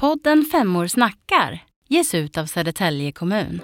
Podden Femmor snackar ges ut av Södertälje kommun.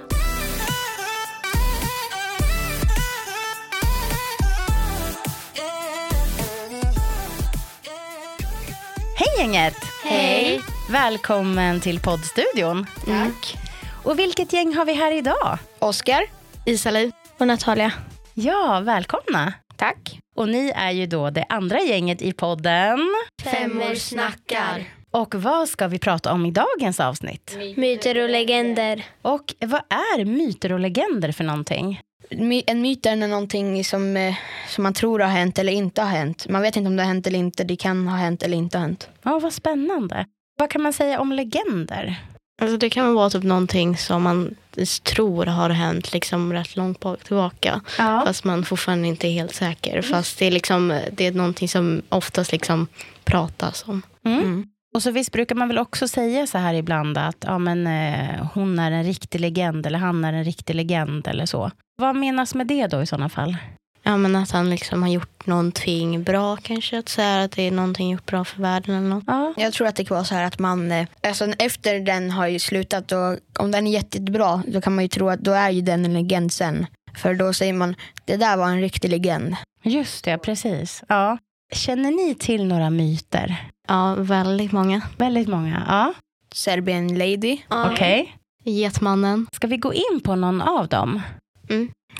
Hej gänget! Hej. Välkommen till poddstudion. Tack. Och vilket gäng har vi här idag? Oskar. Isali. Och Natalia. Ja, välkomna. Tack. Och ni är ju då det andra gänget i podden. Femmor snackar. Och vad ska vi prata om i dagens avsnitt? Myter och legender. Och vad är myter och legender för någonting? My- En myt är någonting som, eh, som man tror har hänt eller inte har hänt. Man vet inte om det har hänt eller inte. Det kan ha hänt eller inte ha hänt. Ja, vad spännande. Vad kan man säga om legender? Alltså det kan vara typ någonting som man tror har hänt liksom rätt långt bak tillbaka. Ja. Fast man fortfarande inte är helt säker. Fast det är, liksom, det är någonting som oftast liksom pratas om. Mm. Och så visst brukar man väl också säga så här ibland att ja, men, eh, hon är en riktig legend eller han är en riktig legend eller så. Vad menas med det då i sådana fall? Ja, men att han liksom har gjort någonting bra kanske. Att säga att det är någonting gjort bra för världen eller något. Ja. Jag tror att det kan vara så här att man, eh, alltså efter den har ju slutat och om den är jätte- jättebra då kan man ju tro att då är ju den en legend sen. För då säger man, det där var en riktig legend. Just det, precis. Ja. Känner ni till några myter? Ja, väldigt många. Väldigt många. Ja. Serbian Lady, Okej. Getmannen, Ska vi gå in på någon av dem?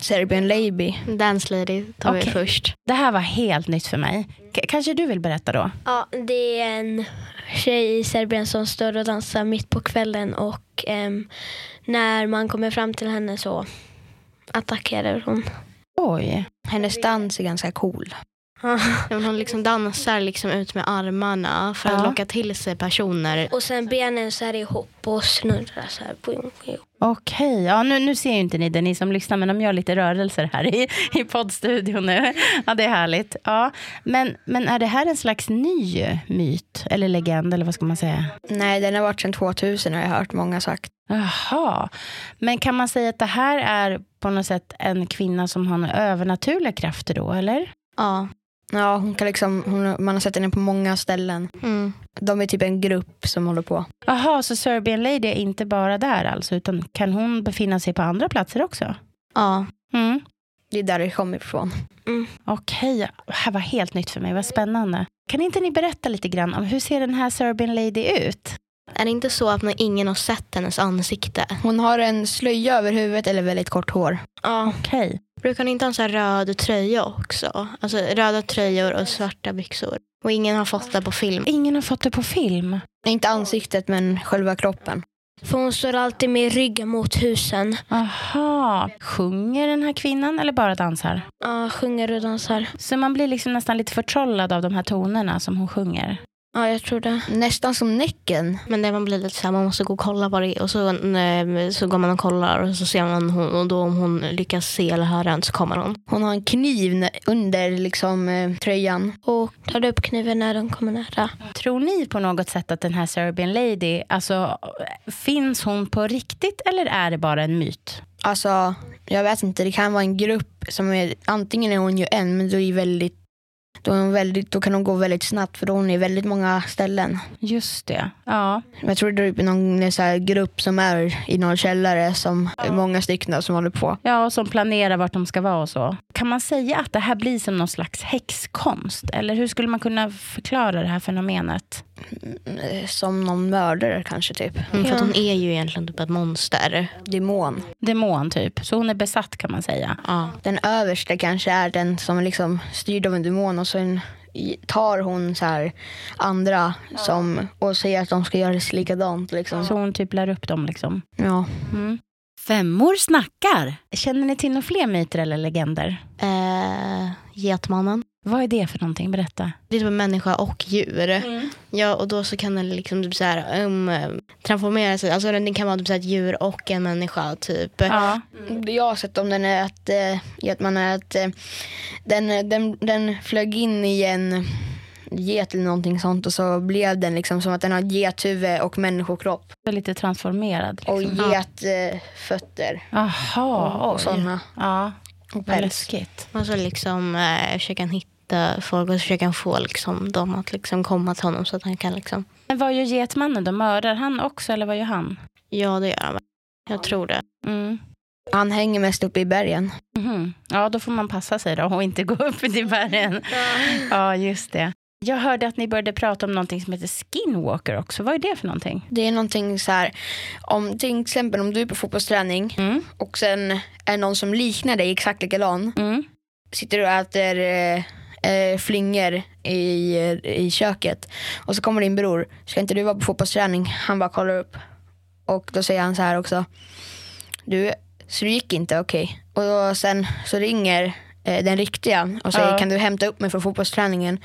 Serbian Lady. Dance Lady tar vi Okej. först. Det här var helt nytt för mig. K- kanske du vill berätta då? Ja, det är en tjej i Serbien som står och dansar mitt på kvällen och ehm, när man kommer fram till henne så attackerar hon. Oj. Hennes dans är ganska cool. Men Hon liksom dansar liksom ut med armarna för att Ja. locka till sig personer. Och sen benen så här ihop och snurrar så här. Boing, boing. Okej, ja, nu, nu ser ju inte ni det, ni som lyssnar, men de gör lite rörelser här i, i poddstudion nu. Ja, det är härligt. Ja, men, men är det här en slags ny myt, eller legend, eller vad ska man säga? Nej, den har varit sedan 2000 har jag hört många sagt. Jaha, men kan man säga att det här är på något sätt en kvinna som har övernaturliga krafter då, eller? Ja. Ja, hon kan liksom, hon, man har sett henne på många ställen. Mm. De är typ en grupp som håller på. Jaha, så Serbian Lady är inte bara där alltså, utan kan hon befinna sig på andra platser också? Ja. Mm. Det är där det kommer ifrån. Okej, det här var helt nytt för mig, vad spännande. Kan inte ni berätta lite grann om hur ser den här Serbian Lady ut? Är det inte så att ingen har sett hennes ansikte? Hon har en slöja över huvudet eller väldigt kort hår. Ja. Okej, Brukar hon inte ha en sån röd tröja också? Alltså röda tröjor och svarta byxor. Och ingen har fått det på film. ingen har fått det på film. Inte ansiktet men själva kroppen. För hon står alltid med ryggen mot husen. Aha, sjunger den här kvinnan eller bara dansar? Ja, sjunger och dansar. Så man blir liksom nästan lite förtrollad av de här tonerna som hon sjunger. Ja, jag tror det. Nästan som Näcken. Men det man blir lite så här, man måste gå och kolla vad det är. Och så, eh, så går man och kollar och så ser man hon, och då om hon lyckas se eller höra en så kommer hon. Hon har en kniv under liksom, eh, tröjan. Och tar upp kniven när de kommer nära. Tror ni på något sätt att den här Serbian Lady, alltså finns hon på riktigt eller är det bara en myt? Alltså, jag vet inte, det kan vara en grupp som är, antingen är hon ju en men då, är väldigt, då, är hon väldigt, då kan hon gå väldigt snabbt för då är hon i väldigt många ställen. Just det, ja. Jag tror det är någon så här grupp som är i någon källare som är många stycken som håller på. Ja, och som planerar vart de ska vara och så. Kan man säga att det här blir som någon slags häxkonst? Eller hur skulle man kunna förklara det här fenomenet? Som någon mördare kanske typ. Mm, För Ja. hon är ju egentligen typ ett monster. Demon. Demon typ. Så hon är besatt kan man säga. Ja. Den översta kanske är den som liksom styrd av en demon och sen tar hon så här andra som, och säger att de ska göra likadant. Liksom. Så hon typ lär upp dem liksom. Ja. Mm. Femmor snackar. Känner ni till några fler myter eller legender? Eh, getmannen. Vad är det för någonting? Berätta. Det är typ en människa och djur. Ja, och då så kan den liksom typ så här, um, transformera sig. Alltså den kan vara typ så här ett djur och en människa typ. Ja. Det jag har sett om den är att, eh, att man är att eh, den, den, den flög in i en get eller någonting sånt och så blev den liksom som att den har gethuvud och människokropp lite transformerad. och Liksom. getfötter Jaha, och, och sådana. Ja, Och vad läskigt. Och så liksom eh, försöker han hitta folk och så försöker han få liksom, dem att liksom komma till honom så att han kan liksom Men vad gör Getmannen då? Mördar han också eller vad gör han? Ja, det gör han. Jag tror det. Mm. Han hänger mest uppe i bergen. Mhm. Ja, då får man passa sig då och inte gå upp till bergen. Ja, just det. Jag hörde att ni började prata om någonting som heter skinwalker också. Vad är det för någonting? Det är någonting så här, om till exempel om du är på fotbollsträning Mm. och sen är någon som liknar dig exakt likadan. Mm. Sitter du och äter eh, eh, flingor i, i köket och så kommer din bror. Ska inte du vara på fotbollsträning? Han bara kollar upp. Och då säger han så här också. Du, så det gick inte, okej. Och då, sen så ringer den riktiga och säger Ja. kan du hämta upp mig från fotbollsträningen?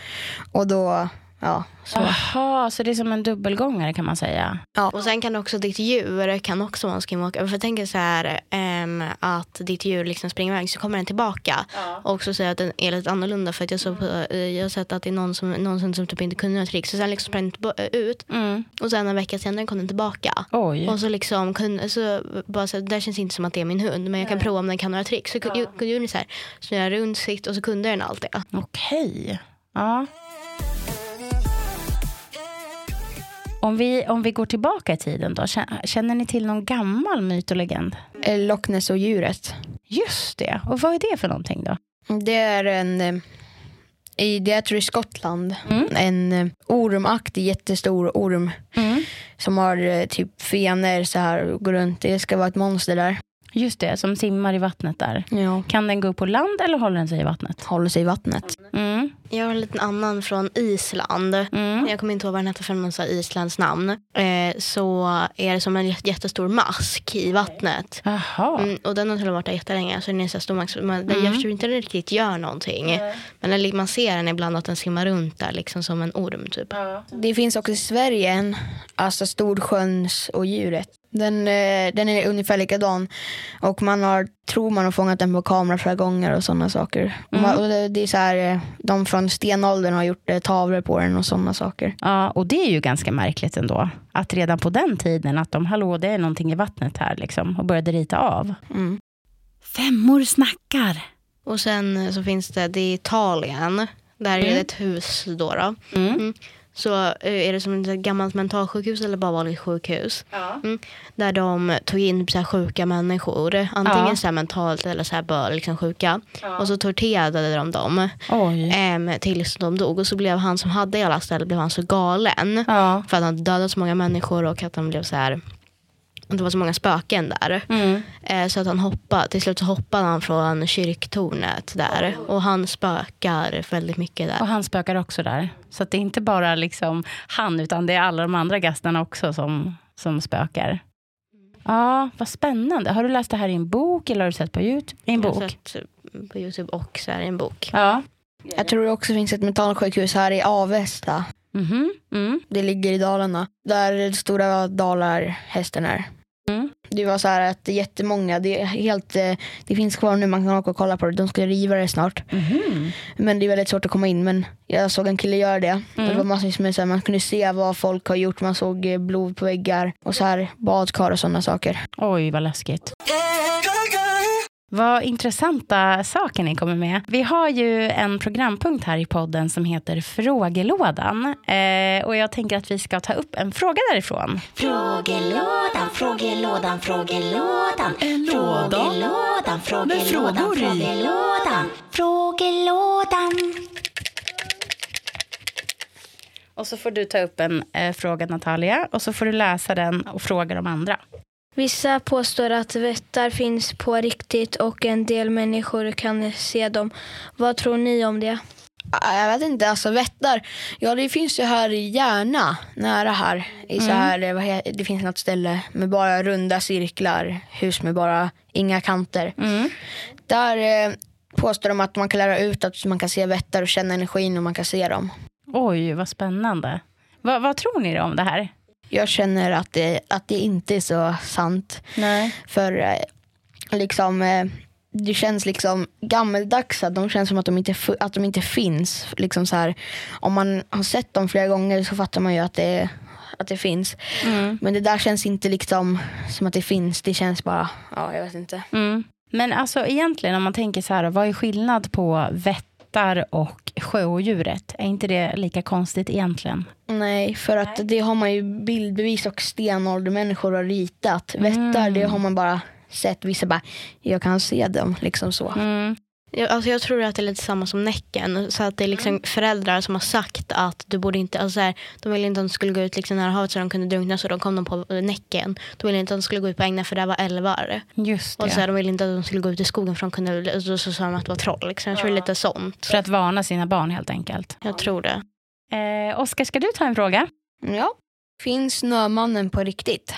Och då, ja. Så. Jaha, så det är som en dubbelgångare kan man säga. Och sen kan också ditt djur kan också vara en skinwalker. För jag tänker så här ehm, att ditt djur liksom springer iväg så kommer den tillbaka. Och så säger jag att den är lite annorlunda för att jag, såg på, eh, jag har sett att det är någon som, någon som, typ inte kunde några trick. Så sen liksom sprang den eh, ut Mm. och sen en vecka senare kom den tillbaka. Oj. Och så liksom kunde, så bara så, här, det känns inte som att det är min hund men jag kan prova om den kan några trick. Så kunde ja. den så här, snurra runt sitt och så kunde den allt det. Okej. Ja. Om vi, om vi går tillbaka i tiden då, kä- känner ni till någon gammal myt och legend? Eh, Loch Ness och djuret. Just det. Och vad är det för någonting då? Det är en, eh, i, det är tror i Skottland, Mm. en eh, ormaktig jättestor orm Mm. som har typ fenor så här och går runt. Det ska vara ett monster där. Just det, som simmar i vattnet där. Ja. Kan den gå upp på land eller håller den sig i vattnet? Håller sig i vattnet. Mm. Jag har en liten annan från Island. Mm. Jag kommer inte ihåg vad den heter för så här Islands namn. Eh, så är det som en jätte- jättestor mask i vattnet. Jaha. Mm, och den har till och med varit där jättelänge. Så den är så stor mask. Man, den, Jag förstår inte riktigt gör någonting. Men den, man ser den ibland att den simmar runt där liksom som en orm typ. Det finns också i Sverige en, alltså Storsjöns och djuret. Den, eh, den är ungefär likadan. Och man har, tror man har fångat den på kamera flera gånger och sådana saker. Man, och det, det är så här, eh, de från stenåldern har gjort eh, tavlor på den och sådana saker. Ja, och det är ju ganska märkligt ändå. Att redan på den tiden att de, hallå det är någonting i vattnet här liksom. Och började rita av. Mm. Femmor snackar. Och sen så finns det, det är Italien. Där är det ett hus då. då. Mm. Så eh, är det som ett gammalt mentalsjukhus eller bara vanligt sjukhus. Mm, där de tog in så här sjuka människor. Antingen Ja. så här mentalt eller så här bara liksom sjuka. Och så torterade de dem Oj. em, tills de dog. Och så blev han som hade i alla ställen blev han så galen. Ja. För att han dödat så många människor och att han blev så här. Att Det var så många spöken där. Mm. Eh, så att han hoppade, till slut så hoppade han från kyrktornet där. Och han spökar väldigt mycket där. Och han spökar också där. Så att det är inte bara liksom han, utan det är alla de andra gästerna också som, som spökar. Ja, vad spännande. Har du läst det här i en bok eller har du sett på Youtube? I en Jag har bok? sett på Youtube och så här i en bok. Ja. Jag tror det också finns ett mentalsjukhus här i Avesta. Mhm. Mm. Det ligger i Dalarna. Där stora dalarhästen är. Mm. Det var så här att jättemånga, det, är helt, eh, det finns kvar nu, man kan åka och kolla på det. De ska riva det snart. Mhm. Men det är väldigt svårt att komma in. Men jag såg en kille göra det. Mm. Det var massvis med så här, man kunde se vad folk har gjort. Man såg eh, blod på väggar och så här badkar och sådana saker. Oj, vad läskigt. Vad intressanta saker ni kommer med. Vi har ju en programpunkt här i podden som heter Frågelådan. Eh, och jag tänker att vi ska ta upp en fråga därifrån. Frågelådan, frågelådan, frågelådan. En låda Frågelådan, frågelådan, med frågor i. frågelådan. Frågelådan. Och så får du ta upp en eh, fråga Natalia och så får du läsa den och fråga de andra. Vissa påstår att vättar finns på riktigt och en del människor kan se dem. Vad tror ni om det? Ah, Jag vet inte, alltså vättar. Ja det finns ju här i Järna, nära här. I så här eh, vad he- det finns något ställe med bara runda cirklar. Hus med bara inga kanter. Där eh, påstår de att man kan lära ut att man kan se vättar och känna energin och man kan se dem. Oj, vad spännande. Va, vad tror ni om det här? Jag känner att det, att det inte är så sant. Nej. För eh, liksom, eh, det känns liksom gammeldags. De känns som att de inte, att de inte finns. Liksom så här, om man har sett dem flera gånger så fattar man ju att det, att det finns. Men det där känns inte liksom som att det finns. Det känns bara, ja jag vet inte. Mm. Men alltså egentligen om man tänker så här, vad är skillnad på vättar jättar och sjöodjuret. Är inte det lika konstigt egentligen? Nej, för att det har man ju bildbevis och stenåldermänniskor har ritat. Vättar, det har man bara sett. Vissa bara, jag kan se dem, liksom så. Mm. Jag, alltså jag tror att det är lite samma som Näcken. Så att det är liksom föräldrar som har sagt att du borde inte, alltså så här, de ville inte att de skulle gå ut liksom nära havet så de kunde drunkna så då kom de på eh, Näcken. De ville inte att de skulle gå ut på ängar för det var älvar. Just det. Och så här, de ville inte att de skulle gå ut i skogen för de kunde, så, så sa de att det var troll. Liksom. Jag tror det är lite sånt. För att varna sina barn helt enkelt. Jag tror det. Eh, Oskar, ska du ta en fråga? Ja. Finns Snömannen på riktigt?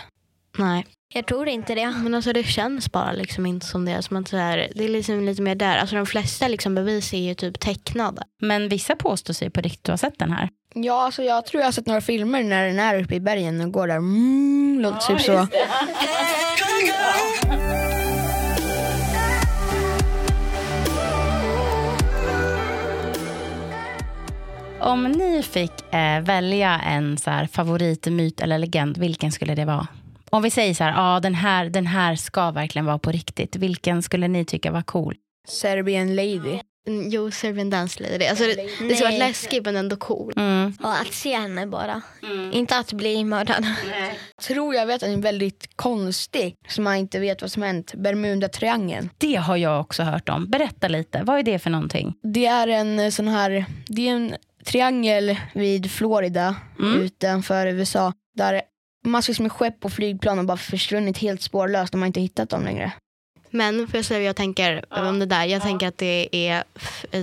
Nej. Jag tror inte det. Men alltså det känns bara liksom inte som det. Som att så här, det är liksom lite mer där. Alltså de flesta liksom bevis är ju typ tecknade. Men vissa påstår sig på riktigt ha sett den här. Ja, alltså jag tror jag har sett några filmer när den är uppe i bergen och går där. Mm, låter typ så. Om ni fick eh, välja en så här, favoritmyt eller legend, vilken skulle det vara? Om vi säger så här, ja den här, den här ska verkligen vara på riktigt. Vilken skulle ni tycka var cool? Serbian Lady. Mm, Jo, Serbian Dance Lady. Alltså det, det ska vara Nej. läskigt men ändå cool. Mm. Och att se henne bara. Inte att bli mördad. Tror jag vet att den är väldigt konstig, som man inte vet vad som hänt. Bermuda-triangeln. Det har jag också hört om. Berätta lite, vad är det för någonting? Det är en eh, sån här, det är en triangel vid Florida utanför USA. Där massvis med skepp och flygplan har bara försvunnit helt spårlöst och man har inte hittat dem längre. Men för jag säga vad jag tänker om det där. Jag tänker att det är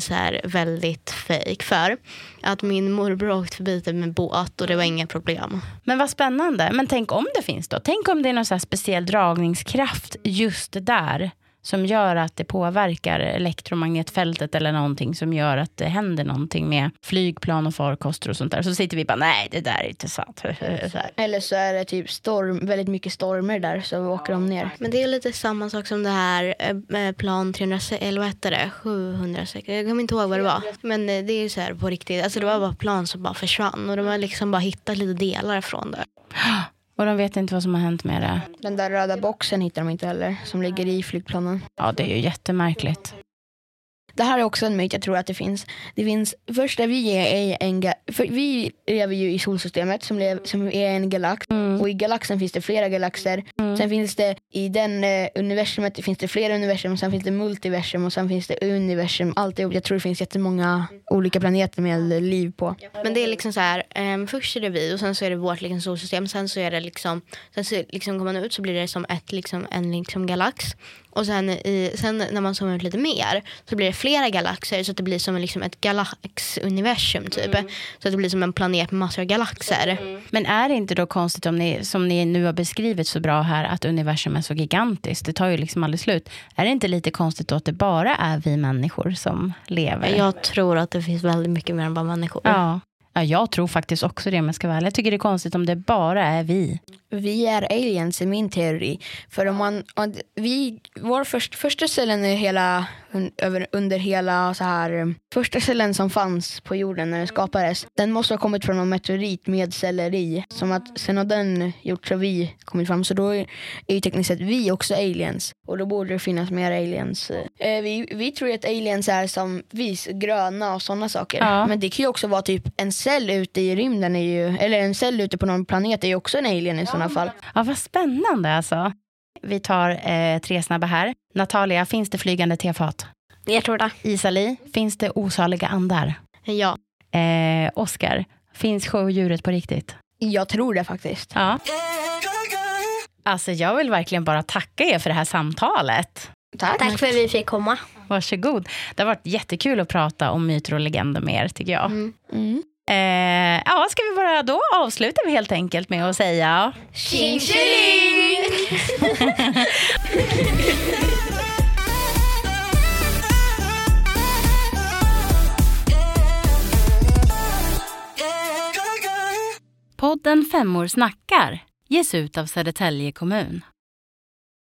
så här väldigt fake För att min morbror åkte förbi det med båt och det var inga problem. Men vad spännande. Men tänk om det finns då? Tänk om det är någon så här speciell dragningskraft just där som gör att det påverkar elektromagnetfältet eller någonting som gör att det händer någonting med flygplan och farkoster och sånt där. Så sitter vi bara, nej det där är inte sant. Så. Eller så är det typ storm, väldigt mycket stormar där så åker de ner. Men det är lite samma sak som det här eh, plan 306, eller vad hette det? 706, jag kommer inte ihåg vad det var. Men eh, det är ju så här på riktigt, alltså det var bara plan som bara försvann och de har liksom bara hittat lite delar från det. Och de vet inte vad som har hänt med det. Den där röda boxen hittar de inte heller, som ligger i flygplanen. Ja, det är ju jättemärkligt. Det här är också en myt jag tror att det finns. Det finns först där vi är en vi lever ju i solsystemet som, lev, som är en galax och i galaxen finns det flera galaxer. Sen finns det i den eh, universumet finns det flera universum, sen finns det multiversum och sen finns det universum. Alltihop. Jag tror det finns jättemånga olika planeter med liv på. Men det är liksom så här, ehm, först är det vi och sen så är det vårt liksom solsystem. Sen så är det liksom, sen så liksom går man ut så blir det som ett, liksom, en liksom galax. Och sen, i, sen när man zoomar ut lite mer så blir det flera galaxer så att det blir som en, liksom ett galaxuniversum typ. Så att det blir som en planet med massor av galaxer. Men är det inte då konstigt om ni, som ni nu har beskrivit så bra här, att universum är så gigantiskt? Det tar ju liksom aldrig slut. Är det inte lite konstigt då att det bara är vi människor som lever? Jag tror att det finns väldigt mycket mer än bara människor. Ja. ja, jag tror faktiskt också det om jag ska vara ärlig. Jag tycker det är konstigt om det bara är vi. Vi är aliens i min teori. För om man, om vi, vår först, första cellen är hela, över, under hela så här, um, första cellen som fanns på jorden när den skapades, den måste ha kommit från en meteorit med celler i. Som att sen har den gjort så vi kommit fram. Så då är, är ju tekniskt sett vi också aliens. Och då borde det finnas mer aliens. Eh, vi, vi tror att aliens är som vi, gröna och sådana saker. Ja. Men det kan ju också vara typ en cell ute i rymden, är ju, eller en cell ute på någon planet är ju också en alien i sådana fall. Ja, vad spännande alltså. Vi tar eh, tre snabba här. Natalia, finns det flygande tefat? Jag tror det. Isali, finns det osaliga andar? Ja. Eh, Oscar, finns sjödjuret på riktigt? Jag tror det faktiskt. Ja. Alltså jag vill verkligen bara tacka er för det här samtalet. Tack. Tack för att vi fick komma. Varsågod. Det har varit jättekul att prata om myter och legender med er tycker jag. Mm. Eh, ja, ska vi bara då avsluta vi helt enkelt med att säga Tjing tjiling! Podden Femmor snackar ges ut av Södertälje kommun.